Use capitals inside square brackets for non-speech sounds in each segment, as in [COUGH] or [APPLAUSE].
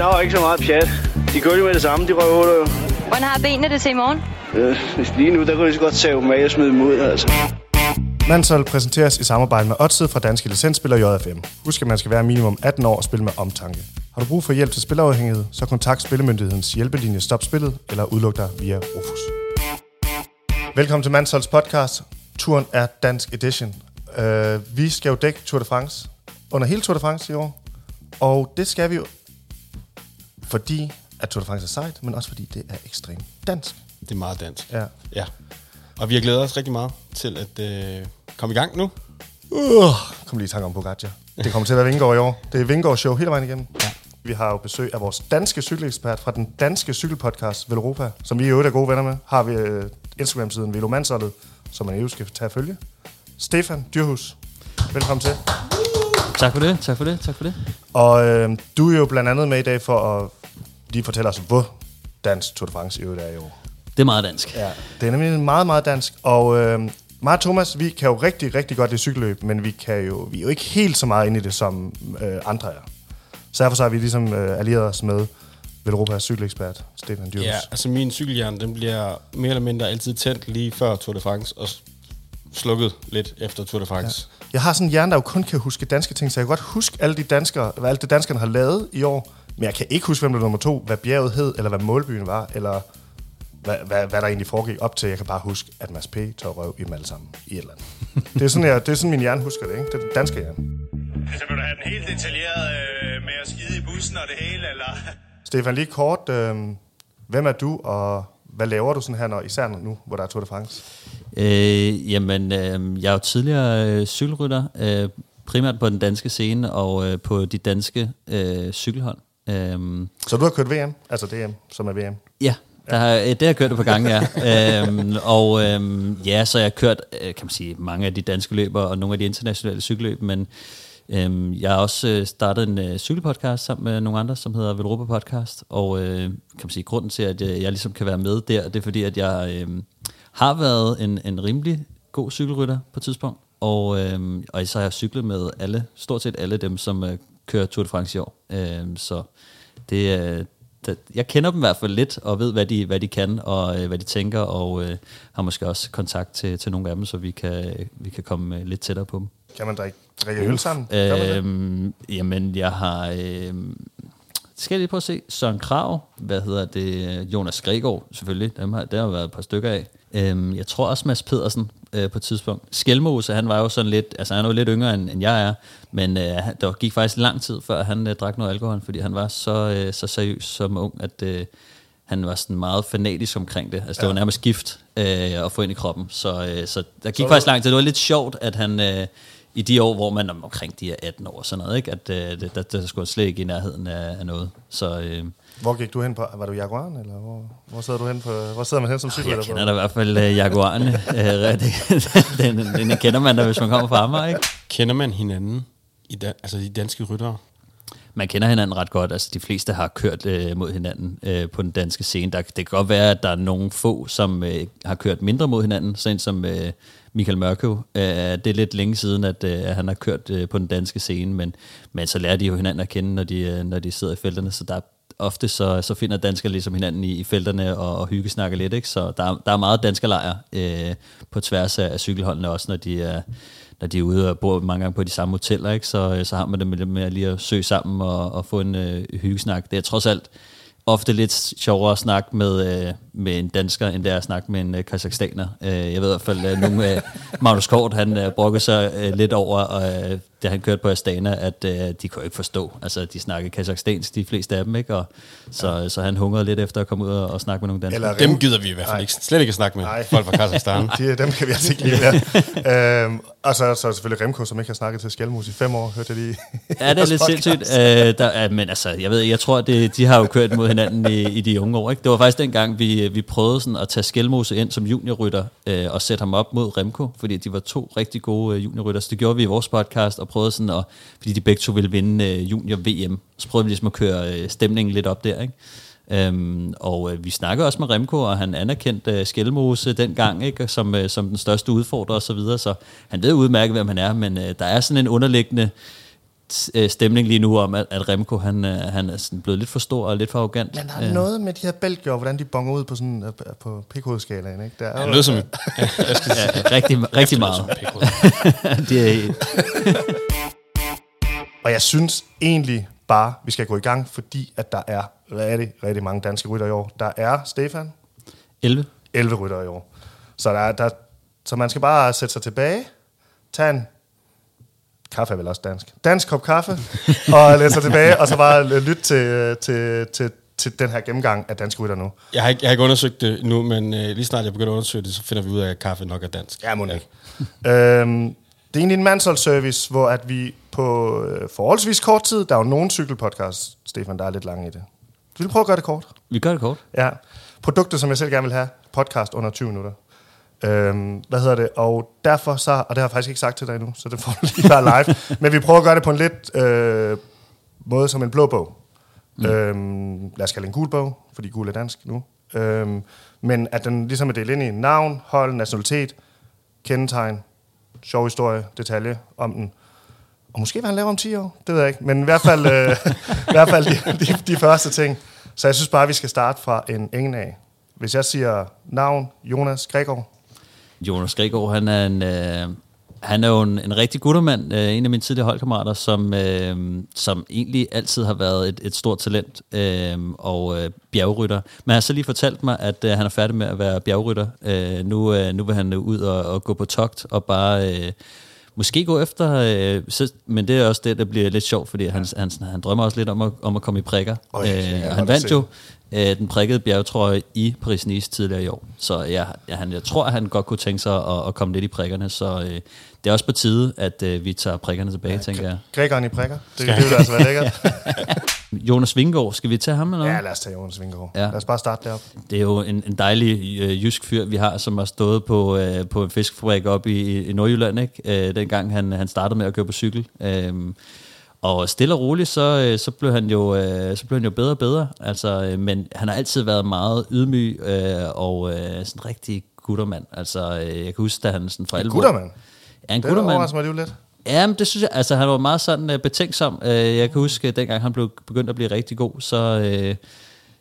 Der var ikke så meget pjat. De kørte jo med det samme, de røvhuller jo. Hvordan har benene det til i morgen? Øh, lige nu, der kunne de så godt tage dem af og smide dem ud, altså. Mansol præsenteres i samarbejde med Odset fra Danske Licensspiller JFM. Husk, at man skal være minimum 18 år og spille med omtanke. Har du brug for hjælp til spilafhængighed, så kontakt Spillemyndighedens hjælpelinje Stop Spillet eller udluk dig via Rufus. Velkommen til Mansols podcast. Turen er dansk edition. Uh, vi skal jo dække Tour de France under hele Tour de France i år. Og det skal vi jo, fordi at Tour de France er sejt, men også fordi det er ekstremt dansk. Det er meget dansk. Ja. Ja. Og vi har glædet os rigtig meget til at øh, komme i gang nu. Uh, kom lige i tanke om Pogacar. Det kommer til at være Vingård i år. Det er Vingård show hele vejen igennem. Ja. Vi har jo besøg af vores danske cykelekspert fra den danske cykelpodcast Velropa, som vi i øvrigt er gode venner med. Har vi uh, Instagram-siden Velomansoldet, som man jo skal tage at følge. Stefan Dyrhus, velkommen til. Tak for det, tak for det, tak for det. Og øh, du er jo blandt andet med i dag for at lige fortælle os, hvor dansk Tour de France i øvrigt er i år. Det er meget dansk. Ja, det er nemlig meget, meget dansk. Og øh, mig og Thomas, vi kan jo rigtig, rigtig godt lide cykelløb, men vi, kan jo, vi er jo ikke helt så meget inde i det, som øh, andre er. Så derfor så har vi ligesom øh, allieret os med Velropas cykelekspert, Stefan Dyrhus. Ja, altså min cykelhjerne, den bliver mere eller mindre altid tændt lige før Tour de France, og slukket lidt efter Tour de France. Ja. Jeg har sådan en hjerne, der jo kun kan huske danske ting, så jeg kan godt huske alle de danskere, hvad alt det danskerne har lavet i år, men jeg kan ikke huske, hvem der var nummer to, hvad bjerget hed, eller hvad målbyen var, eller hvad, hvad, hvad der egentlig foregik op til. Jeg kan bare huske, at Mads P. tog røv i dem alle sammen i et eller andet. [LAUGHS] det, er sådan, jeg, det er sådan, min hjerne husker det, ikke? Det er den danske hjerne. Altså, vil du have den helt detaljeret øh, med at skide i bussen og det hele, eller? Stefan, lige kort, øh, hvem er du, og hvad laver du sådan her, når, især nu, hvor der er Tour de France? Øh, jamen, øh, jeg er jo tidligere øh, cykelrytter, øh, primært på den danske scene og øh, på de danske øh, cykelhold. Øh, Så du har kørt VM, altså DM, som er VM. ja, der har, det har jeg kørt et par gange, ja. øhm, og øhm, ja, så jeg har kørt, øh, kan man sige, mange af de danske løber og nogle af de internationale cykelløb, men øhm, jeg har også øh, startet en øh, cykelpodcast sammen med nogle andre, som hedder Velropa Podcast, og øh, kan man sige, grunden til, at øh, jeg ligesom kan være med der, det er fordi, at jeg øh, har været en, en rimelig god cykelrytter på et tidspunkt, og, øh, og så har jeg cyklet med alle, stort set alle dem, som øh, kører Tour de France i år. Øh, så det. Da- jeg kender dem i hvert fald lidt, og ved, hvad de, hvad de kan, og øh, hvad de tænker, og øh, har måske også kontakt til, til nogle af dem, så vi kan, vi kan komme øh, lidt tættere på dem. Kan man drikke, drikke øl sammen? Det? Øhm, jamen, jeg har... Øh, skal jeg lige prøve at se. Søren Krav, hvad hedder det? Jonas Gregor, selvfølgelig. Dem har, der har været et par stykker af. Øhm, jeg tror også Mads Pedersen øh, på et tidspunkt. Skelmose, han var jo sådan lidt... Altså, han er jo lidt yngre, end, end jeg er. Men øh, der gik faktisk lang tid, før han øh, drak noget alkohol, fordi han var så, øh, så seriøs som ung, at... Øh, han var sådan meget fanatisk omkring det. Altså, det var nærmest gift øh, at få ind i kroppen. Så, øh, så der gik Så- faktisk lang tid. Det var lidt sjovt, at han øh, i de år, hvor man er omkring de her 18 år og sådan noget, ikke? at øh, det, der, der skulle slet ikke i nærheden af, af noget. Så øh, Hvor gik du hen på? Var du Jaguaren, eller hvor, hvor sidder du hen på? Hvor sidder man hen som cykelrytter? jeg kender da i hvert fald øh, Jaguaren. øh, det- den, den, den kender man da, hvis man kommer fra Amager, ikke? Kender man hinanden, i da, altså de danske ryttere? Man kender hinanden ret godt. Altså, de fleste har kørt øh, mod hinanden øh, på den danske scene. Der, det kan godt være, at der er nogle få, som øh, har kørt mindre mod hinanden. Sådan som øh, Michael Mørkøv. Øh, det er lidt længe siden, at øh, han har kørt øh, på den danske scene, men, men så lærer de jo hinanden at kende, når de, øh, når de sidder i felterne. Så der er ofte så, så finder danskere ligesom hinanden i, i felterne og, og hyggesnakker lidt. Ikke? Så der, der er meget danskerlejr øh, på tværs af, af cykelholdene også, når de er når de er ude og bor mange gange på de samme hoteller, ikke? Så, øh, så har man det med, med lige at søge sammen og, og få en øh, hyggesnak. Det er trods alt ofte lidt sjovere at snakke med, øh, med en dansker, end det er at snakke med en øh, kazakhstaner. Øh, jeg ved i hvert fald, øh, at nogle, øh, Magnus Kort, han øh, brokker sig øh, lidt over, øh, da han kørte på Astana, at øh, de kunne ikke forstå. Altså, de snakkede kazakhstansk, de fleste af dem, ikke? Og, så, ja. så han hungrede lidt efter at komme ud og, og snakke med nogle danskere. Eller Dem gider vi i hvert fald ikke, slet ikke at snakke med Nej. folk fra Kazakhstan. [LAUGHS] De, dem kan vi altså ikke lide mere. [LAUGHS] øhm, og så, så selvfølgelig Remco, som ikke har snakket til Skelmus i fem år, hørte jeg lige. Ja, det er [LAUGHS] lidt sindssygt. Øh, der, er, men altså, jeg ved, jeg tror, det, de har jo kørt mod hinanden i, i de unge år. Ikke? Det var faktisk dengang, vi, vi prøvede sådan at tage Skelmose ind som juniorrytter øh, og sætte ham op mod Remco, fordi de var to rigtig gode øh, juniorrytter. Så det gjorde vi i vores podcast og prøvede sådan at, fordi de begge to ville vinde øh, junior-VM, så prøvede vi ligesom at køre øh, stemningen lidt op der, ikke? Øhm, og øh, vi snakkede også med Remko, og han anerkendte øh, Skelmose dengang, ikke? Som, øh, som den største udfordrer og så videre, så han ved udmærket, hvem han er, men øh, der er sådan en underliggende øh, stemning lige nu om, at, at Remco han, øh, han er sådan blevet lidt for stor og lidt for arrogant. Men der er Øh, noget med de her bælger, hvordan de bonger ud på sådan øh, på pikhovedskalaen, ikke? Der er Det jo- lyder som... Ja, rigtig, rigtig meget. [LAUGHS] det er, [LAUGHS] Og jeg synes egentlig bare, vi skal gå i gang, fordi at der er rigtig, rigtig mange danske rytter i år. Der er, Stefan, 11. 11 rytter i år. Så, der, er- der, så man skal bare sætte sig tilbage, tage en kaffe er vel også dansk. Dansk kop kaffe, [LAUGHS] og sig tilbage, og så bare lytte til, til, til, til den her gennemgang af danske rytter nu. Jeg har, ikke, jeg har ikke undersøgt det nu, men øh, lige snart jeg begynder at undersøge det, så finder vi ud af, at kaffe nok er dansk. Ja, må ikke. øhm, det er egentlig en mandsholdsservice, hvor at vi på øh, forholdsvis kort tid, der er jo nogle cykelpodcasts, Stefan, der er lidt lange i det. Vi vil prøve at gøre det kort. Vi gør det kort. Ja. Produkter, som jeg selv gerne vil have. Podcast under 20 minutter. Øhm, hvad hedder det? Og derfor så, og det har jeg faktisk ikke sagt til dig endnu, så det får du lige være live. [LAUGHS] Men vi prøver at gøre det på en lidt øh, måde som en blå bog. Mm. Øhm, lad os kalde en gul bog, fordi gul er dansk nu. Øhm, men at den ligesom er delt ind i navn, hold, nationalitet, kendetegn, sjov historie, detalje om den. Og måske hvad han laver om 10 år, det ved jeg ikke. Men i hvert fald, øh, [LAUGHS] i hvert fald de, de, de første ting. Så jeg synes bare, vi skal starte fra en ingen af. Hvis jeg siger navn, Jonas Gregor. Jonas Gregor, han er en, øh, han er jo en, en rigtig guttermand, øh, en af mine tidligere holdkammerater, som, øh, som egentlig altid har været et, et stort talent øh, og øh, bjergrytter. Men han har så lige fortalt mig, at øh, han er færdig med at være bjergrytter. Øh, nu, øh, nu vil han ud og, og gå på togt og bare... Øh, Måske gå efter, øh, så, men det er også det, der bliver lidt sjovt, fordi han, han, han drømmer også lidt om at, om at komme i prikker. Kan jeg øh, han se. vandt jo øh, den prikkede bjergetrøje i Paris-Nice tidligere i år. Så ja, ja, han, jeg tror, at han godt kunne tænke sig at, at komme lidt i prikkerne. Så øh, det er også på tide, at øh, vi tager prikkerne tilbage, ja, tænker jeg. Gregoren i prikker. Det, det vil altså være lækkert. [LAUGHS] [LAUGHS] Jonas Vingård, skal vi tage ham eller Ja, lad os tage Jonas Vingegaard. Ja. Lad os bare starte deroppe. Det er jo en, en dejlig øh, jysk fyr, vi har, som har stået på, øh, på en fiskefabrik op i, i Nordjylland, ikke? Øh, dengang han, han startede med at køre på cykel. Øhm, og stille og roligt, så, øh, så, blev han jo, øh, så blev han jo bedre og bedre. Altså, øh, men han har altid været meget ydmyg øh, og øh, sådan en rigtig guttermand. Altså, øh, jeg kan huske, da han sådan for alvor... Guttermand. Ja, en Det guttermand. overrasker mig lidt. Ja, men det synes jeg, altså han var meget sådan betænksom. Jeg kan huske, at dengang han blev begyndt at blive rigtig god, så, uh,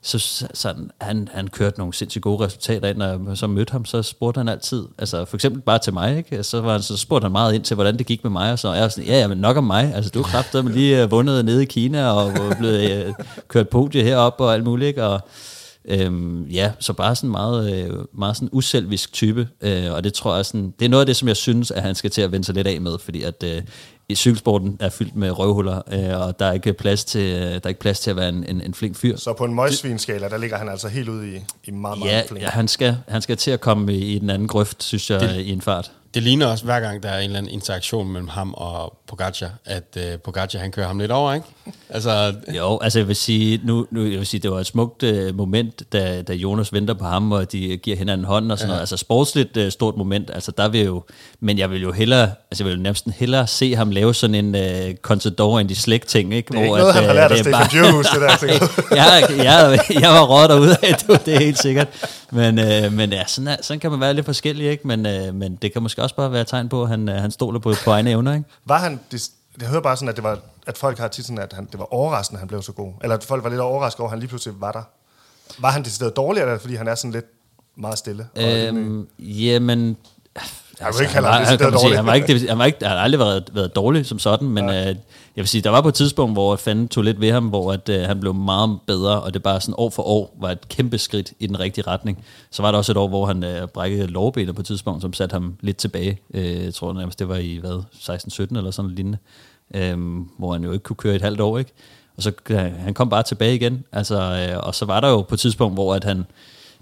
så så- sådan, han, han kørte nogle sindssygt gode resultater ind, og jeg så mødte ham, så spurgte han altid, altså for eksempel bare til mig, ikke? Så, var han, så spurgte han meget ind til, hvordan det gik med mig, og så jeg var sådan, ja, ja, men nok om mig, altså du har med lige uh, vundet nede i Kina, og blevet uh, kørt podie heroppe og alt muligt, ikke? og Øhm, ja, så bare sådan meget, øh, meget sådan uselvisk type, øh, og det tror jeg sådan, det er noget af det, som jeg synes, at han skal til at vende sig lidt af med, fordi at øh, i cykelsporten er fyldt med røvhuller, øh, og der er ikke plads til, øh, der er ikke plads til at være en, en, en flink fyr. Så på en møgsvinskala, der ligger han altså helt ude i, i meget, meget Ja, flink. ja han, skal, han skal til at komme i, i den anden grøft, synes jeg, det, i en fart. Det ligner også, hver gang der er en eller anden interaktion mellem ham og Pogacar, at øh, Pogacar han kører ham lidt over, ikke? [LAUGHS] Altså, Jo, altså jeg vil sige, nu, nu jeg vil sige, det var et smukt uh, moment, da, da Jonas venter på ham, og de giver hinanden hånden og sådan ja. noget. Altså sportsligt uh, stort moment, altså der vil jo, men jeg vil jo hellere, altså jeg vil jo nærmest hellere se ham lave sådan en uh, Contador end de slægt ting, ikke? Det er ikke noget, han har lært af Stefan Djurhus, det der. [LAUGHS] jeg. jeg, jeg, var råd derude af, det, det er helt sikkert. Men, øh, men ja, sådan, er, sådan kan man være lidt forskellig, ikke? Men, øh, men det kan måske også bare være et tegn på, at han, øh, han stoler på, på egne evner, ikke? Var han, det, jeg hører bare sådan, at, det var, at folk har tit sådan, at han, det var overraskende, at han blev så god. Eller at folk var lidt overrasket over, at han lige pludselig var der. Var han decideret dårligere, eller fordi han er sådan lidt meget stille? Øhm, jamen... Jeg vil ikke kalde han, var, decideret kan man sige, dårlig. han, var ikke, han, var ikke, han har aldrig været, været dårlig som sådan, men øh, jeg vil sige, der var på et tidspunkt, hvor fanden tog lidt ved ham, hvor at, øh, han blev meget bedre, og det bare sådan år for år var et kæmpe skridt i den rigtige retning. Så var der også et år, hvor han øh, brækkede lårbenet på et tidspunkt, som satte ham lidt tilbage. Øh, jeg tror nærmest, det var i hvad, 16-17 eller sådan noget lignende, øh, hvor han jo ikke kunne køre et halvt år, ikke? Og så øh, han kom bare tilbage igen, altså, øh, og så var der jo på et tidspunkt, hvor at han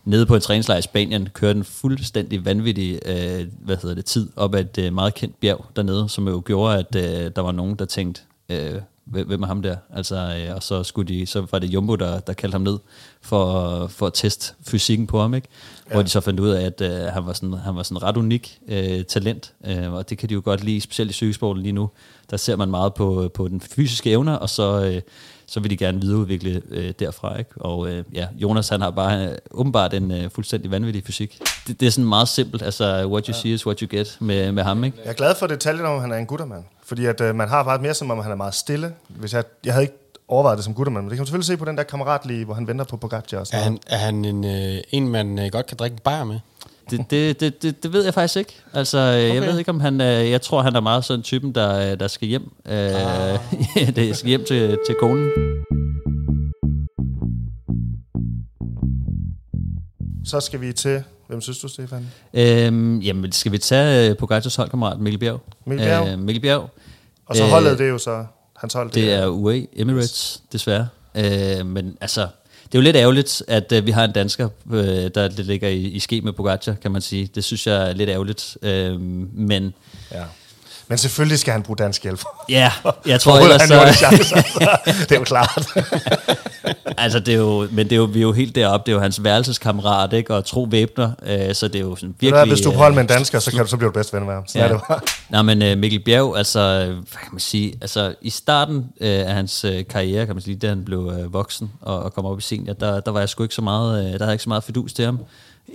nede på en træningslejr i Spanien kørte en fuldstændig vanvittig øh, hvad hedder det, tid op ad et øh, meget kendt bjerg dernede, som jo gjorde, at øh, der var nogen, der tænkte, øh, hvem er ham der? Altså, øh, og så, skulle de, så var det Jumbo, der, der kaldte ham ned for, for at teste fysikken på ham. Ikke? ja. hvor de så fandt ud af, at øh, han, var sådan, han var sådan ret unik øh, talent, øh, og det kan de jo godt lide, specielt i cykelsporten lige nu. Der ser man meget på, på den fysiske evner, og så, øh, så vil de gerne videreudvikle øh, derfra. Ikke? Og øh, ja, Jonas han har bare øh, åbenbart en øh, fuldstændig vanvittig fysik. Det, det er sådan meget simpelt, altså what you ja. see is what you get med, med ham. Ikke? Jeg er glad for detaljen om, at han er en guttermand. Fordi at, øh, man har bare mere som om, han er meget stille. Hvis jeg, jeg havde ikke overvejet det som guttermand, men det kan man selvfølgelig se på den der kammeratlige, hvor han venter på Pogacar og sådan Er han, er han en, øh, en, man øh, godt kan drikke en bajer med? Det, det, det, det, det ved jeg faktisk ikke. Altså, okay. jeg ved ikke, om han... øh, Jeg tror, han er meget sådan typen, der, der skal hjem. Ah. [LAUGHS] det skal hjem til, til konen. Så skal vi til, hvem synes du, Stefan? Øhm, jamen, skal vi tage øh, Pogacars holdkammerat Mikkel Bjerg? Mikkel Bjerg. Øh, Mikkel Bjerg. Og så Øh, holdet, det er jo så, hans hold. Det er UAE Emirates, desværre. Øh, men altså, det er jo lidt ærgerligt, at øh, vi har en dansker, øh, der ligger i, i ske med Pogacar, kan man sige. Det synes jeg er lidt ærgerligt. Øh, men Ja. Men selvfølgelig skal han bruge dansk hjælp. ja, jeg tror ellers så... chance, altså. Det er jo klart. [LAUGHS] altså, det er jo, men det er jo, vi er jo helt deroppe. Det er jo hans værelseskammerat, ikke? Og tro væbner. Øh, så det er jo sådan Ved virkelig... hvad, Hvis du er på hold med en dansker, så, kan du, så bliver du bedst ven med ham. Sådan ja. er det bare. Nej, men uh, Mikkel Bjerg, altså, hvad kan man sige, altså i starten uh, af hans uh, karriere, kan man sige, da han blev uh, voksen og, og kom op i senior, der, der var jeg sgu ikke så meget, uh, der havde jeg ikke så meget fidus til ham.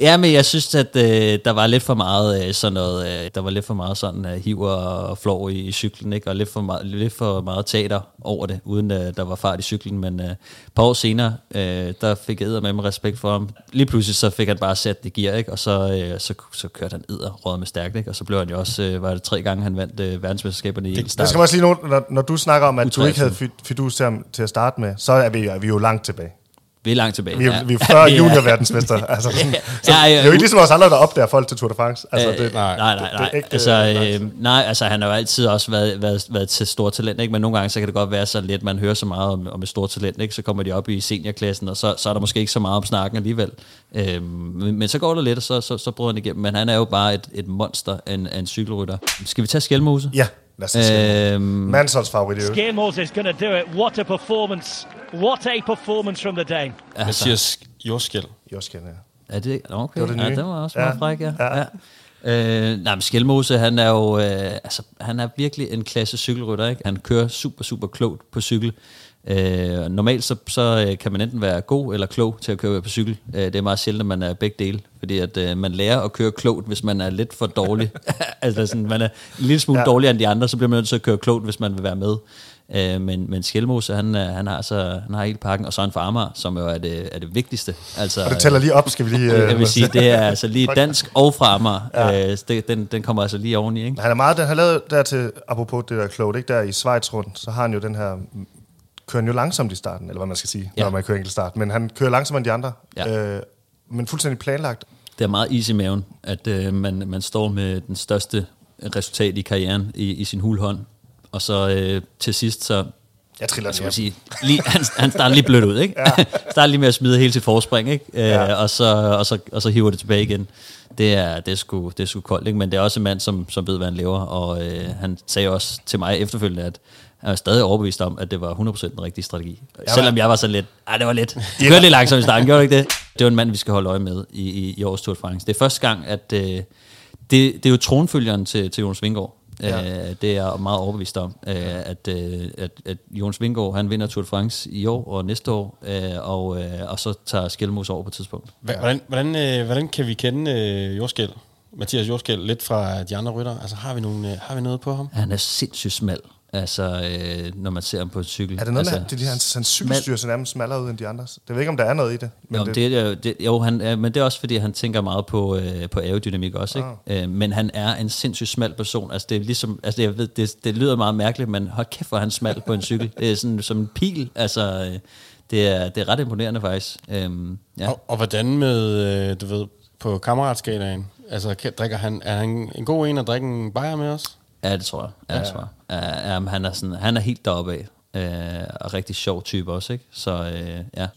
Ja, men jeg synes, at øh, der var lidt for meget øh, sådan noget, øh, der var lidt for meget sådan øh, hiv og, flår i, i cyklen, ikke? og lidt for, meget, lidt for meget teater over det, uden øh, der var fart i cyklen, men øh, et par år senere, øh, der fik jeg med med respekt for ham. Lige pludselig så fik han bare sat det gear, ikke? og så, øh, så, så kørte han edder råd med stærkt, ikke? og så blev han jo også, øh, var det tre gange, han vandt øh, verdensmesterskaberne i start. skal man også lige nu, når, når du snakker om, at du U23. ikke havde fi- fidus til, ham, til at starte med, så er vi, er vi jo langt tilbage. Vi er langt tilbage. Vi er, vi er før [LAUGHS] er- juniorverdensmester. Altså, sådan, [LAUGHS] så, Ja, ja, det er jo ikke ligesom os andre, der opdager folk til Tour de France. Altså, Øh, det, nej, nej, nej. det er ægte, altså, øh, nej, altså, han har jo altid også været, været, været til stor talent, ikke? men nogle gange så kan det godt være så lidt, man hører så meget om, om et stort talent, ikke? så kommer de op i seniorklassen, og så, så er der måske ikke så meget om snakken alligevel. Øhm, men, men så går det lidt, og så, så, så bryder han igennem. Men han er jo bare et, et monster af en, af en cykelrytter. Skal vi tage Skjelmose? Ja, lad os se. Øhm, Mansholds favorit. Skiermos is going to do it. What a performance. What a performance from the Dane. Jeg siger sk- jordskæld. Josken, ja. Er det, okay. Det var det ja, nye. det var også Ja. meget fræk, ja. Ja. ja. Øh, nej, men Skjelmose, han er jo øh, altså, han er virkelig en klasse cykelrytter. Ikke? Han kører super, super klogt på cykel. Øh, normalt så, så øh, kan man enten være god eller klog til at køre på cykel. Øh, det er meget sjældent, at man er begge dele, fordi at øh, man lærer at køre klogt, hvis man er lidt for dårlig. [LAUGHS] altså sådan, man er en lille smule Ja. ja. dårligere end de andre, så bliver man nødt til at køre klogt, hvis man vil være med. Øh, men, men Skjelmose, han, øh, han, har altså, han har hele pakken, og så en farmer, som jo er det, er det vigtigste. Altså, Og det tæller lige op, skal vi lige... jeg øh, vil sige, det er altså lige [LAUGHS] dansk og fra Amager. Ja. Øh, det, den, den kommer altså lige oveni, ikke? Han er meget, den har lavet der til, apropos det der klogt, ikke? Der i Schweiz rundt, så har han jo den her, kører han jo langsomt i starten, eller hvad man skal sige, Ja. når man kører enkelt start. Men han kører langsommere end de andre, Ja. øh, men fuldstændig planlagt. Det er meget is i maven, at øh, man, man står med den største resultat i karrieren i, i sin hulhånd. Og så øh, til sidst, så Jeg triller hjem. sige, lige, [LAUGHS] han, han starter lige blødt ud, ikke? Ja. [LAUGHS] starter lige med at smide hele sit forspring, ikke? Øh, Ja. og, så, og, så, og så hiver det tilbage igen. Det er, det er, sgu, det er sgu koldt, ikke? Men det er også en mand, som, som ved, hvad han laver. Og øh, han sagde også til mig efterfølgende, at han var stadig overbevist om, at det var 100% den rigtige strategi. Ja, Selvom jeg var så lidt, ej, det var lidt. Det kørte lidt langsomt i starten, gjorde det ikke det? Det var en mand, vi skal holde øje med i, i, i årets Tour de France. Det er første gang, at øh, det, det er jo tronfølgeren til, til Jonas Vingård. Ja. Øh, det er jeg meget overbevist om, øh, at, øh, at, at Jonas Vingård, han vinder Tour de France i år og næste år, øh, og, øh, og så tager Skelmos over på et tidspunkt. Hva- Hvordan, hvordan, øh, hvordan kan vi kende øh, jordskæld? Mathias Jordskæld lidt fra de andre rytter. Altså har vi, nogle, øh, har vi noget på ham? Han er sindssygt smal, altså, øh, når man ser ham på en cykel. Er det noget altså, med, at det, hans, hans cykelstyr så nærmest smallere ud end de andres? Det ved ikke, om der er noget i det. Men jo, det, er, jo- det, jo, han, er, men det er også fordi, han tænker meget på, øh, på aerodynamik også. Ikke? Øh, men han er en sindssygt smal person. Altså, det, er ligesom, altså, jeg ved, det, det lyder meget mærkeligt, men hold kæft, hvor han smal på en cykel. Det er sådan som en pil. Altså, øh, det, er, det er ret imponerende faktisk. Øhm, ja. Og, og hvordan med, øh, du ved, på kammeratskalaen? Altså, drikker han, er han en god en at drikke en bajer med os? Ja, det tror jeg. Ja, det tror jeg. Ja, ja, han, er sådan, han er helt deroppe af. Øh, og rigtig sjov type også, ikke? Så øh, ja.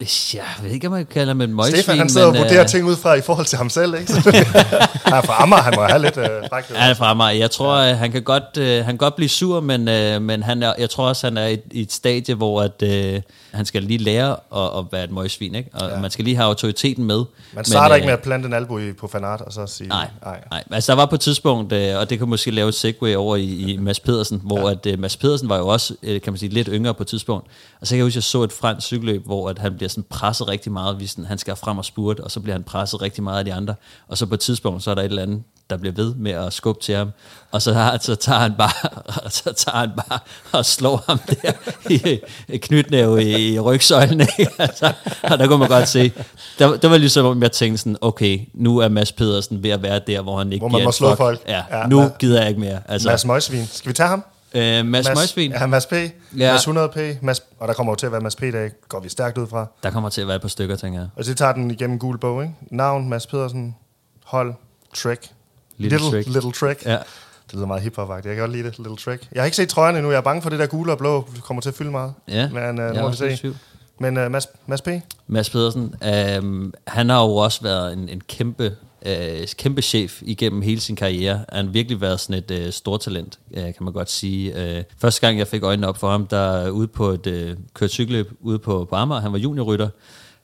Jeg ved ikke, om man kalder ham et møgsvin. Stefan, han sidder og men, vurderer øh, ting ud fra i forhold til ham selv, ikke? [LAUGHS] Han er fra Amager, han må have lidt øh, frækhed. Han er fra mig. Jeg tror, ja. han kan godt, øh, han kan godt blive sur, men, øh, men han er, jeg tror også, han er i, i et stadie, hvor at, øh, han skal lige lære at, at være et møgsvin, ikke? Og ja. man skal lige have autoriteten med. Man starter men, ikke med at plante en albu i- på fanart og så sige... Nej, nej. nej. Altså, der var på et tidspunkt, øh, og det kan måske lave et segue over i, i Mads Pedersen, hvor ja. at, øh, Mads Pedersen var jo også, øh, kan man sige, lidt yngre på et tidspunkt. Og så kan jeg huske, at jeg så et fransk cykelløb, hvor at han bliver sådan presset rigtig meget, hvis sådan, han skal frem og spurte, og så bliver han presset rigtig meget af de andre. Og så på et tidspunkt, så er der et eller andet, der bliver ved med at skubbe til ham, og så, har, så tager han bare [LAUGHS] så tager han bare og slår ham der i, knytnæve i, i rygsøjlen. Altså, og der kunne man godt se, der, der var ligesom, om jeg tænkte sådan, okay, nu er Mads Pedersen ved at være der, hvor han ikke Hvor man må slå folk. Ja, Ja, nu gider jeg ikke mere. Altså, Mads Møgsvin. Skal vi tage ham? Øh, Mads Møgsvin, Ja, Mads P. Ja. Mads 100P. Mads, og der kommer jo til at være Mads P. Der går vi stærkt ud fra. der kommer til at være et par stykker, tænker jeg. Og så tager den igennem gul bog, ikke? Navn, Mads Pedersen. Hold, Trek. Little little, Trick. little Trek. Ja. Det lyder meget hiphop Jeg kan godt lide det, Little Trek. Jeg har ikke set trøjerne endnu. Jeg er bange for det der gule og blå. Det kommer til at fylde meget. Ja, Men uh, jeg må vi se. Men uh, Mads, Mads P. Mads Pedersen, øh, han har jo også været en, en kæmpe, øh, kæmpe chef igennem hele sin karriere. Han har virkelig været sådan et øh, stort talent, øh, kan man godt sige. Øh, første gang, jeg fik øjnene op for ham, der ude på et øh, kørt cykelløb ude på, på Amager, han var juniorrytter.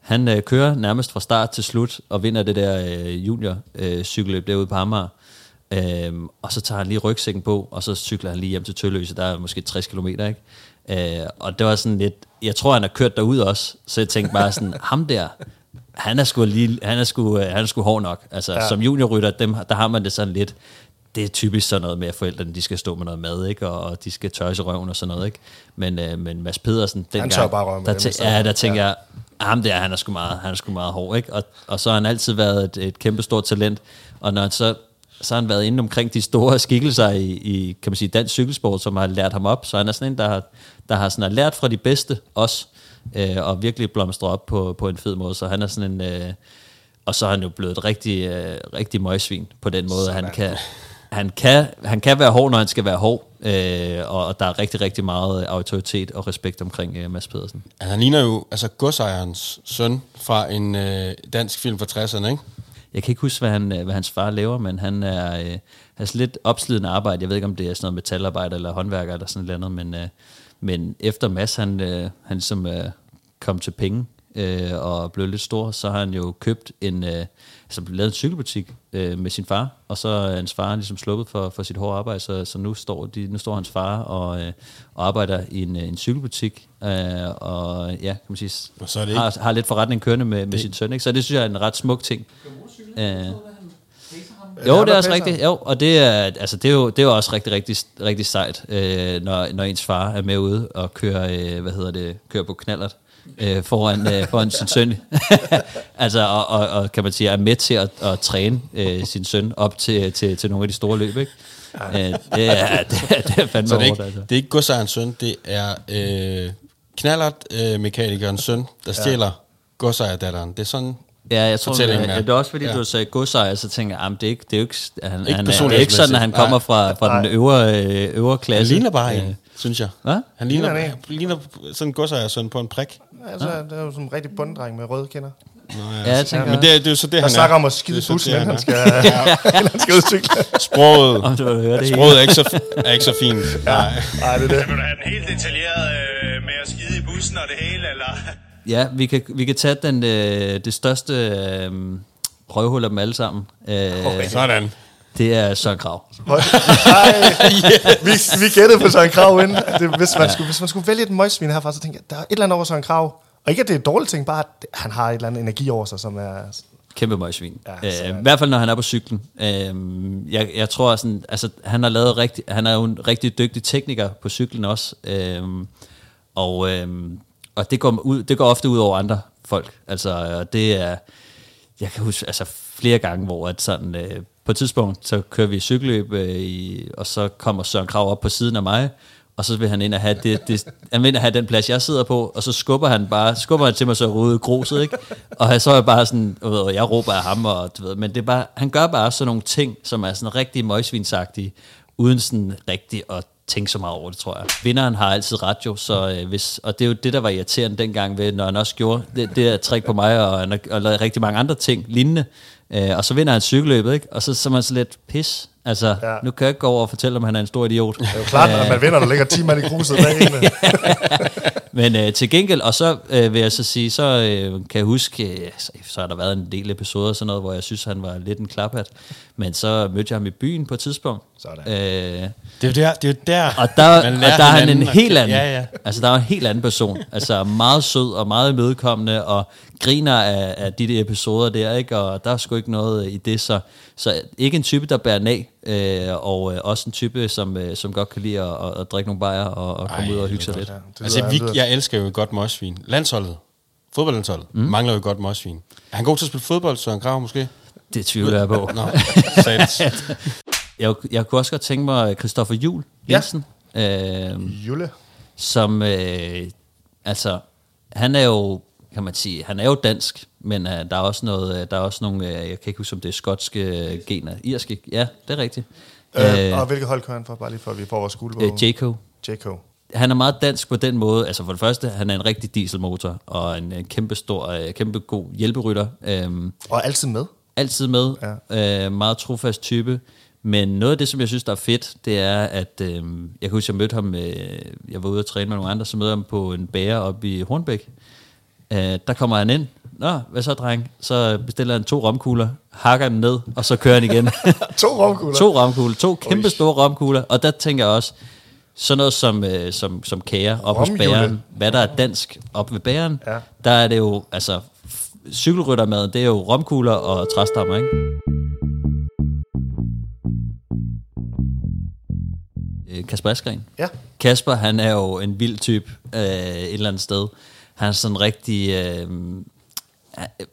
Han øh, kører nærmest fra start til slut og vinder det der øh, junior øh, cykelløb derude på Amager. Øhm, og så tager han lige rygsækken på, og så cykler han lige hjem til Tølløse, der er måske 60 km, ikke? Øh, og det var sådan lidt, jeg tror, han har kørt derud også, så jeg tænkte bare sådan, [LAUGHS] ham der, han er sgu, lige, han er sgu, øh, han er sgu hård nok. Altså, Ja. som juniorrytter, dem, der har man det sådan lidt, det er typisk sådan noget med, at forældrene de skal stå med noget mad, ikke? Og, og de skal tøjse røven og sådan noget. Ikke? Men, øh, men Mads Pedersen, den tør bare røven der, tæ- ja, der tænker ja. jeg, ham der, han er sgu meget, han er sgu meget hård, ikke? Og, og så har han altid været et, et kæmpe stort talent, og når han så, så har han været inde omkring de store skikkelser i, i kan man sige, dansk cykelsport, som har lært ham op, så han er sådan en, der har, der har sådan har lært fra de bedste også, øh, og virkelig blomstret op på, på en fed måde, så han er sådan en, øh, og så er han jo blevet et rigtig, øh, rigtig møgsvin på den måde, at han kan, han kan, han kan være hård, når han skal være hård, øh, og, og der er rigtig, rigtig meget autoritet og respekt omkring øh, Mads Pedersen. Altså, han ligner jo altså godsejerens søn fra en øh, dansk film fra 60'erne, ikke? Jeg kan ikke huske, hvad, han, øh, hvad hans far laver, men han er, øh, har sådan lidt opslidende arbejde. Jeg ved ikke, om det er sådan noget metalarbejde eller håndværker eller sådan noget men, øh, men efter Mads, han, øh, han ligesom øh, kom til penge øh, og blev lidt stor, så har han jo købt en, øh, altså lavet en cykelbutik øh, med sin far, og så er hans far ligesom sluppet for, for sit hårde arbejde, så, så nu, står de, nu står hans far og, øh, og arbejder i en, øh, en cykelbutik, øh, og ja, kan man sige, Og så er det ikke- har, har lidt forretning kørende med, med sin søn, ikke? så det synes jeg er en ret smuk ting. Øh, jo, det er også rigtigt. Jo, og det er, altså, det er, jo, det er jo også rigtig, rigtig, rigtig sejt, øh, når, når ens far er med ude og kører, øh, hvad hedder det, kører på knallert øh, foran, øh, foran sin søn. [LAUGHS] altså, og, og, og, kan man sige, er med til at, at træne øh, sin søn op til, til, til nogle af de store løb, ikke? Øh, det, er, [LAUGHS] det, er, det er fandme Så det er hårdt, ikke, altså. det er ikke godsejerens søn, det er øh, knallert øh, mekanikernes søn, der stjæler godsejerdatteren. Det er sådan, Ja, jeg tror, det, fortællingen er. det er også fordi, Ja. ja. du sagde godsejer, så tænker jeg, "Jamen, det er ikke, det er jo ikke, han, Ikke han, er, det er ikke sådan, at han kommer Nej. fra, fra den Nej. øvre, øh, øvre han klasse. ligner bare Øh, en, synes jeg. Hvad? Han ligner, Ligner han ligner sådan en godsejerens søn på en prik. Altså, det er jo sådan en rigtig bunddreng med røde kinder. Nå, Ja, jeg tænker, Men det, er- det er jo så det, Der han snakker er. om at skide bussen, inden han er. skal, [LAUGHS] inden [LAUGHS] han skal udcykle. Sproget, om du høre det sproget er, ikke så, er ikke så fint. Nej. Nej, det er det. Vil du have den helt detaljeret øh, med at skide i bussen og det hele, eller? Ja, vi kan, vi kan tage den, øh, det største øh, røvhul af dem alle sammen. Øh, okay. Sådan. Det er Søren Krav. Ej, [LAUGHS] vi, vi gættede på Søren Krav inden. Det, hvis, man skulle, hvis man skulle vælge et møgsvin herfra, så tænker jeg, der er et eller andet over Søren Krav. Og ikke, at det er et dårligt ting, bare at han har et eller andet energi over sig, som er... Kæmpe møgsvin. Ja, Ja, øh, I hvert fald, når han er på cyklen. Øh, jeg, jeg tror, sådan, altså, han, har lavet rigtig, han er jo en rigtig dygtig tekniker på cyklen også. Øh, og øh, og det, går ud, det går ofte ud over andre folk. Altså, og det er... Jeg kan huske altså, flere gange, hvor at sådan, øh, på et tidspunkt, så kører vi cykelløb, øh, i, og så kommer Søren Krav op på siden af mig, og så vil han ind og have, det, det, han vil ind og have den plads, jeg sidder på, og så skubber han bare, skubber han til mig så rode gruset, ikke? Og så er jeg bare sådan, og ved, og jeg råber af ham, og du ved, men det er bare, han gør bare sådan nogle ting, som er sådan rigtig møgsvinsagtige, uden sådan rigtig at tænke så meget over det, tror jeg. Vinderen har altid ret jo, så øh, hvis, og det er jo det, der var irriterende dengang, ved, når han også gjorde det, det der trick på mig, og har og lavet rigtig mange andre ting lignende, øh, og så vinder han cykelløbet, ikke? og så, så er man så lidt pis. Altså, ja. Nu kan jeg ikke gå over og fortælle, om han er en stor idiot. Det er jo klart, at man vinder, der ligger 10 mand i kruset bag. [LAUGHS] [LAUGHS] Men øh, til gengæld, og så øh, vil jeg så sige, så øh, kan jeg huske, øh, så, så har der været en del episoder og sådan noget, hvor jeg synes, han var lidt en klaphat. Men så mødte jeg ham i byen på et tidspunkt. Sådan. Øh, Det er jo der, det er jo der og der, man og der er han en helt anden. Ja, ja. Altså, der er en helt anden person. Altså, meget sød og meget imødekommende, og griner af, af de der episoder der, ikke? Og der er sgu ikke noget i det, så, så ikke en type, der bærer nag, øh, og øh, også en type, som, øh, som godt kan lide at, at, at drikke nogle bajer og, og komme Ej, ud og hygge sig lidt. Ja, Altså, vi, jeg elsker jo godt møgsvin. Landsholdet, fodboldlandsholdet, mm. mangler jo godt møgsvin. Er han god til at spille fodbold, Søren Krav måske? Det tvivler jeg på. Nå. [LAUGHS] Jeg, jeg kunne også godt tænke mig Christoffer Jul Jensen, ja. øh, Jule. som, øh, altså, han er jo, kan man sige, han er jo dansk, men øh, der er også noget, øh, der er også nogle, øh, jeg kan ikke huske, om det er skotske øh, gener, irske, ja, det er rigtigt. Øh, og hvilket hold kører han for, bare lige for, at vi får vores skuldebog? øh, Jaco. JK. Han er meget dansk på den måde, altså for det første, han er en rigtig dieselmotor, og en, en kæmpe stor, kæmpe god hjælperytter. Øhm, Og altid med. altid med, ja. øh, meget trofast type. Men noget af det, som jeg synes, der er fedt, det er, at øh, jeg kan huske, jeg mødte ham, øh, jeg var ude og træne med nogle andre, så mødte jeg ham på en bager oppe i Hornbæk. Øh, der kommer han ind. Nå, hvad så, dreng? Så bestiller han to romkugler, hakker dem ned, og så kører han igen. [LAUGHS] To romkugler. to romkugler, to kæmpe store romkugler. Og der tænker jeg også, sådan noget som, øh, som, som kager op hos Romjule. bæren, hvad der er dansk op ved bæren, Ja. der er det jo, altså, cykelryttermad, det er jo romkugler og træstammer, ikke? Øh, Kasper Askren. Ja. Kasper, han er jo en vild type øh, et eller andet sted. Han er sådan rigtig... Øh,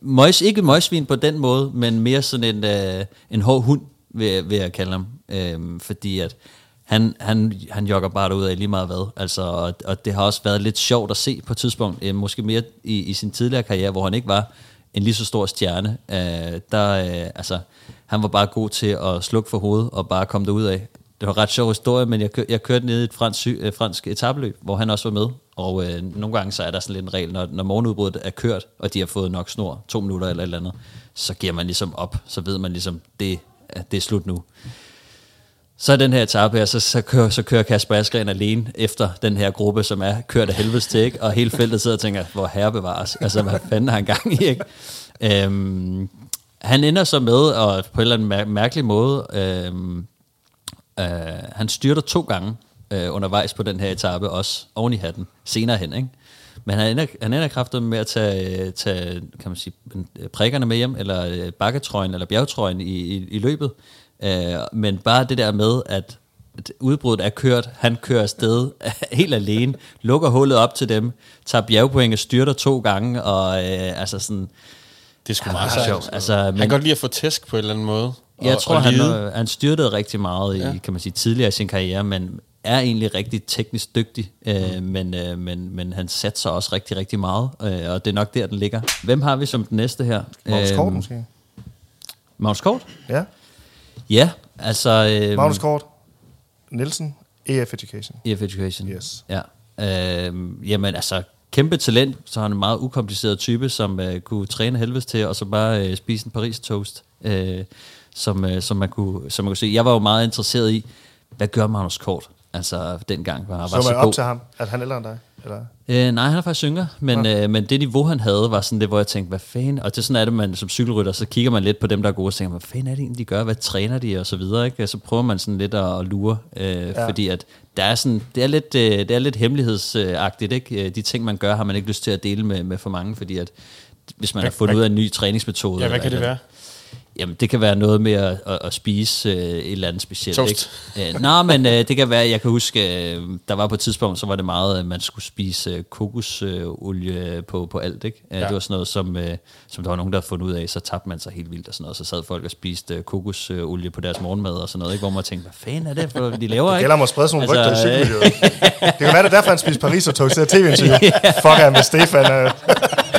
møjs, ikke møjsvin på den måde, men mere sådan en, øh, en hård hund, vil, vil jeg kalde ham. Øh, fordi at han, han, han jogger bare ud af lige meget hvad. Altså, og, og det har også været lidt sjovt at se på et tidspunkt, øh, måske mere i, i sin tidligere karriere, hvor han ikke var en lige så stor stjerne. Øh, der, øh, altså, han var bare god til at slukke for hovedet og bare komme derud af. Det var en ret sjov historie, men jeg, kør, jeg kørte ned i et fransk, sy- øh, fransk etabløb, hvor han også var med. Og øh, nogle gange så er der sådan lidt en regel, når, når morgenudbruddet er kørt, og de har fået nok snor, to minutter eller et eller andet, så giver man ligesom op. Så ved man ligesom, det, at det er slut nu. Så er den her etape her, så, så, kører, så kører Kasper Askren alene efter den her gruppe, som er kørt af helvedes til, ikke? og hele feltet sidder og tænker, hvor herre bevares, altså hvad fanden har han gang i, ikke? Øhm, han ender så med, og på en eller anden mær- mærkelig måde, øhm, øh, han styrter to gange øh, undervejs på den her etape, også oven i hatten, senere hen, ikke? Men han ender, han ender kraftet med at tage, tage kan man sige, øh, prikkerne med hjem, eller øh, bakketrøjen, eller bjergtrøjen i, i, i løbet. Øh, men bare det der med, at udbruddet er kørt, han kører afsted [LAUGHS] helt alene, lukker hullet op til dem, tager bjergpoint, styrter to gange, og øh, altså sådan, Det er sgu meget sejt. sjovt. Altså, Han men- kan godt lide at få tæsk på en eller anden måde. Jeg og, tror, og han, lide. han styrtede rigtig meget i, Ja. kan man sige, tidligere i sin karriere, men er egentlig rigtig teknisk dygtig, øh, men, øh, men, men han satser også rigtig, rigtig meget, øh, og det er nok der, den ligger. Hvem har vi som den næste her? Magnus Kort Øhm, måske. Magnus Kort? Ja. Ja, altså... Øh, Magnus Kort. Nielsen. EF Education. EF Education. Yes. Ja. Øh, jamen altså, kæmpe talent, så er han en meget ukompliceret type, som øh, kunne træne helvedes til, og så bare øh, spise en Paris toast, øh, som, øh, som, man kunne, som man kunne se. Jeg var jo meget interesseret i, hvad gør Magnus Kort? Altså dengang, han var Så så man op god. til ham. Er han ældre end dig? Eller? Øh, nej, han er faktisk yngre, men, øh, men det niveau, han havde, var sådan det, hvor jeg tænkte, hvad fanden, og det er sådan er det, man som cykelrytter, så kigger man lidt på dem, der er gode, og tænker, hvad fanden er det egentlig, de gør, hvad træner de, og så videre, ikke? Så prøver man sådan lidt at, at lure, øh, ja. fordi at der er sådan, det er lidt, øh, det er lidt hemmelighedsagtigt, ikke? Øh, De ting, man gør, har man ikke lyst til at dele med, med for mange, fordi at hvis man Hvad- har fundet hvad- ud af en ny træningsmetode. Ja, hvad kan det eller være? Jamen, det kan være noget med at, at, at spise øh, et eller andet specielt. Toast. Ikke? Øh, Nå, men øh, det kan være, jeg kan huske, øh, der var på et tidspunkt, så var det meget, at man skulle spise øh, kokosolie på, på alt. Ikke? Ja. Ja. Det var sådan noget, som, øh, som der var nogen, der havde fundet ud af, så tabte man sig helt vildt og sådan noget. Så sad folk og spiste øh, kokosolie på deres morgenmad og sådan noget, ikke? hvor man tænkte, hvad fanden er det, for de [LAUGHS] laver? Det gælder om at sprede sådan nogle Altså, rygter i øh, cykelmiljøet. det kan være, det er derfor, han spiser Paris og tog til tv-interview. [LAUGHS] Fuck, han med Stefan. øh. [LAUGHS]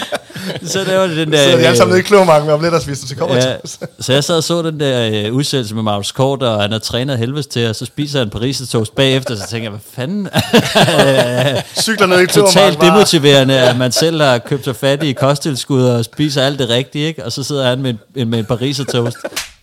så laver de den Så der... er de alle sammen øh, nede i klomarken om lidt og spiser til kommer Ja, så jeg sad og så den der øh, udsendelse med Magnus Kort, og han har trænet helvedes til, og så spiser han Paris toast bagefter, så tænker jeg, hvad fanden? [LAUGHS] Cykler ned i Totalt klomarken bare. demotiverende, at man selv har købt sig fat i kosttilskud og spiser alt det rigtige, ikke? og så sidder han med en, med en Paris toast.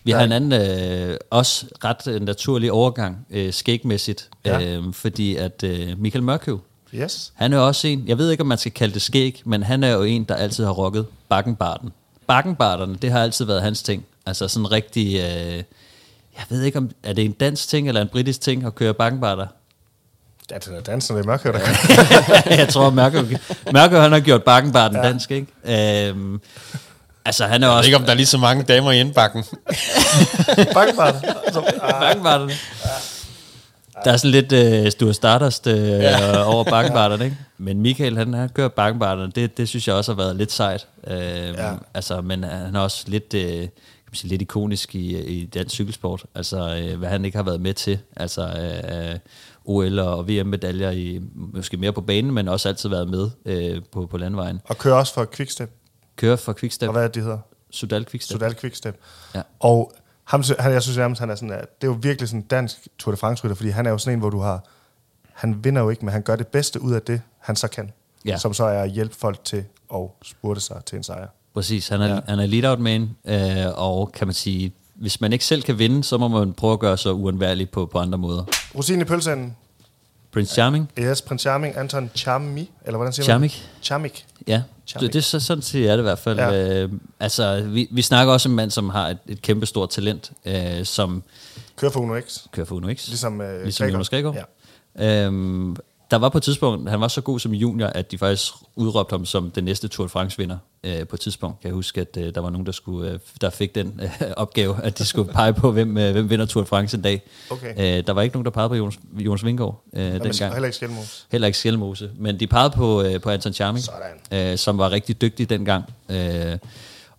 Vi har en anden, øh, også ret øh, naturlig overgang, øh, skægmæssigt, Ja. øh, fordi at øh, Michael Mørkøv, Yes. han er også en, jeg ved ikke, om man skal kalde det skæg, men han er jo en, der altid har rocket bakkenbarten. Bakkenbarterne, det har altid været hans ting. Altså sådan rigtig, øh, jeg ved ikke, om er det en dansk ting eller en britisk ting at køre bakkenbarter? Ja, det er dansen, det er mørkt, der jeg tror, Mørkøv, Mørkøv han har gjort bakkenbarten ja. dansk, ikke? Øhm, altså, han er Jeg ved også... ikke, om der er lige så mange damer i indbakken. [LAUGHS] Bakkenbarter. bakkenbarterne. Der er sådan lidt uh, Stuart Stardust uh, ja. [LAUGHS] over bakkenbarterne, [LAUGHS] ikke? Men Michael, han har kørt bakkenbarterne, det, det synes jeg også har været lidt sejt. Uh, ja. Altså, men han er også lidt, uh, kan man sige, lidt ikonisk i, i dansk cykelsport. Altså, uh, hvad han ikke har været med til. Altså, uh, OL og VM-medaljer, i, måske mere på banen, men også altid været med uh, på, på landvejen. Og kører også for Quickstep. Kører for Quickstep. Og hvad er det, de hedder? Sudal Quickstep. Sudal Quickstep. Ja. Og ham, han, jeg synes nærmest, han er sådan, at det er jo virkelig sådan en dansk Tour de France-rytter, fordi han er jo sådan en, hvor du har, han vinder jo ikke, men han gør det bedste ud af det, han så kan. Ja. Som så er at hjælpe folk til at spurte sig til en sejr. Præcis, han er, Ja. han er lead-out man, øh, og kan man sige, hvis man ikke selv kan vinde, så må man prøve at gøre sig uundværlig på, på andre måder. Rosin i pølsen. Prince Charming, Yes, Prins Charming, Anton Charmi, eller hvordan siger Charmik. man? Charmik. Ja, Charming. det, det er så, sådan siger jeg det i hvert fald. Ja. Øh, altså, vi, vi snakker også om en mand, som har et, et kæmpe stort talent, øh, som Kører for Uno X. kører for Uno X. Ligesom, øh, ligesom. Jonas Gregor. Ja. Øhm, der var på et tidspunkt, han var så god som junior, at de faktisk udråbte ham som den næste Tour de France vinder øh, på et tidspunkt. Kan jeg huske, at øh, der var nogen, der, skulle, øh, der fik den øh, opgave, at de skulle pege på, hvem, øh, hvem vinder Tour de France en dag. Okay. Øh, der var ikke nogen, der pegede på Jonas, Jonas Vingård øh, Men dengang. heller ikke Skelmos. Heller ikke Skelmose, men de pegede på, øh, på Anton Charming, øh, som var rigtig dygtig dengang. Øh,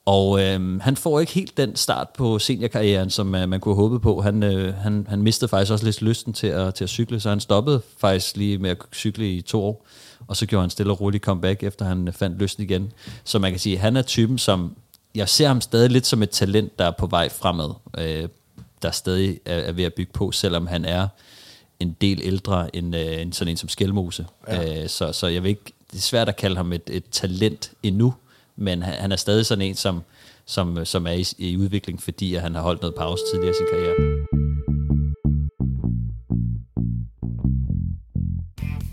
og øh, han får ikke helt den start på seniorkarrieren, som øh, man kunne håbet på. Han, øh, han, han mistede faktisk også lidt lysten til at, til at cykle, så han stoppede faktisk lige med at cykle i to år. Og så gjorde han stille og roligt comeback, efter han øh, fandt lysten igen. Så man kan sige, at han er typen, som... Jeg ser ham stadig lidt som et talent, der er på vej fremad. Øh, der stadig er, er ved at bygge på, selvom han er en del ældre end, øh, end sådan en som Skelmose. Ja. Øh, så, så jeg vil ikke, det er svært at kalde ham et, et talent endnu, men han, han er stadig sådan en, som, som, som er i, i udvikling, fordi at han har holdt noget pause tidligere i sin karriere.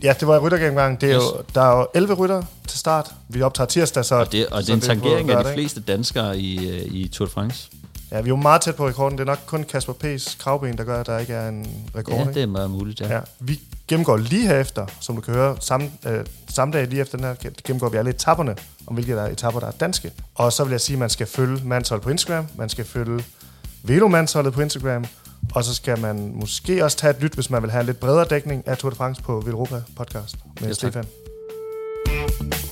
Ja, det var ryttergennemgang. Det er jo, der er jo 11 rytter til start. Vi optager tirsdag, så... Og det, og det så er en tangering af de fleste danskere i, øh, i Tour de France. Ja, vi er jo meget tæt på rekorden. Det er nok kun Kasper P's kravben, der gør, at der ikke er en rekord. Ja, ikke? det er meget muligt, ja. Ja, vi gennemgår lige herefter, som du kan høre, samme, øh, samme dag lige efter den her, gennemgår vi alle etapperne, om hvilke der er etapper, der er danske. Og så vil jeg sige, at man skal følge Manshold på Instagram, man skal følge Velo Mansholdet på Instagram, og så skal man måske også tage et lyt, hvis man vil have en lidt bredere dækning af Tour de France på Velropa podcast med Ja, tak.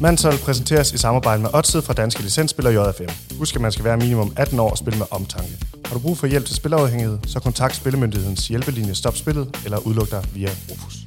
Mansol præsenteres i samarbejde med Odset fra Danske Licensspiller JFM. Husk, at man skal være minimum 18 år og spille med omtanke. Har du brug for hjælp til spilafhængighed, så kontakt Spillemyndighedens hjælpelinje Stop Spillet eller udluk dig via Rufus.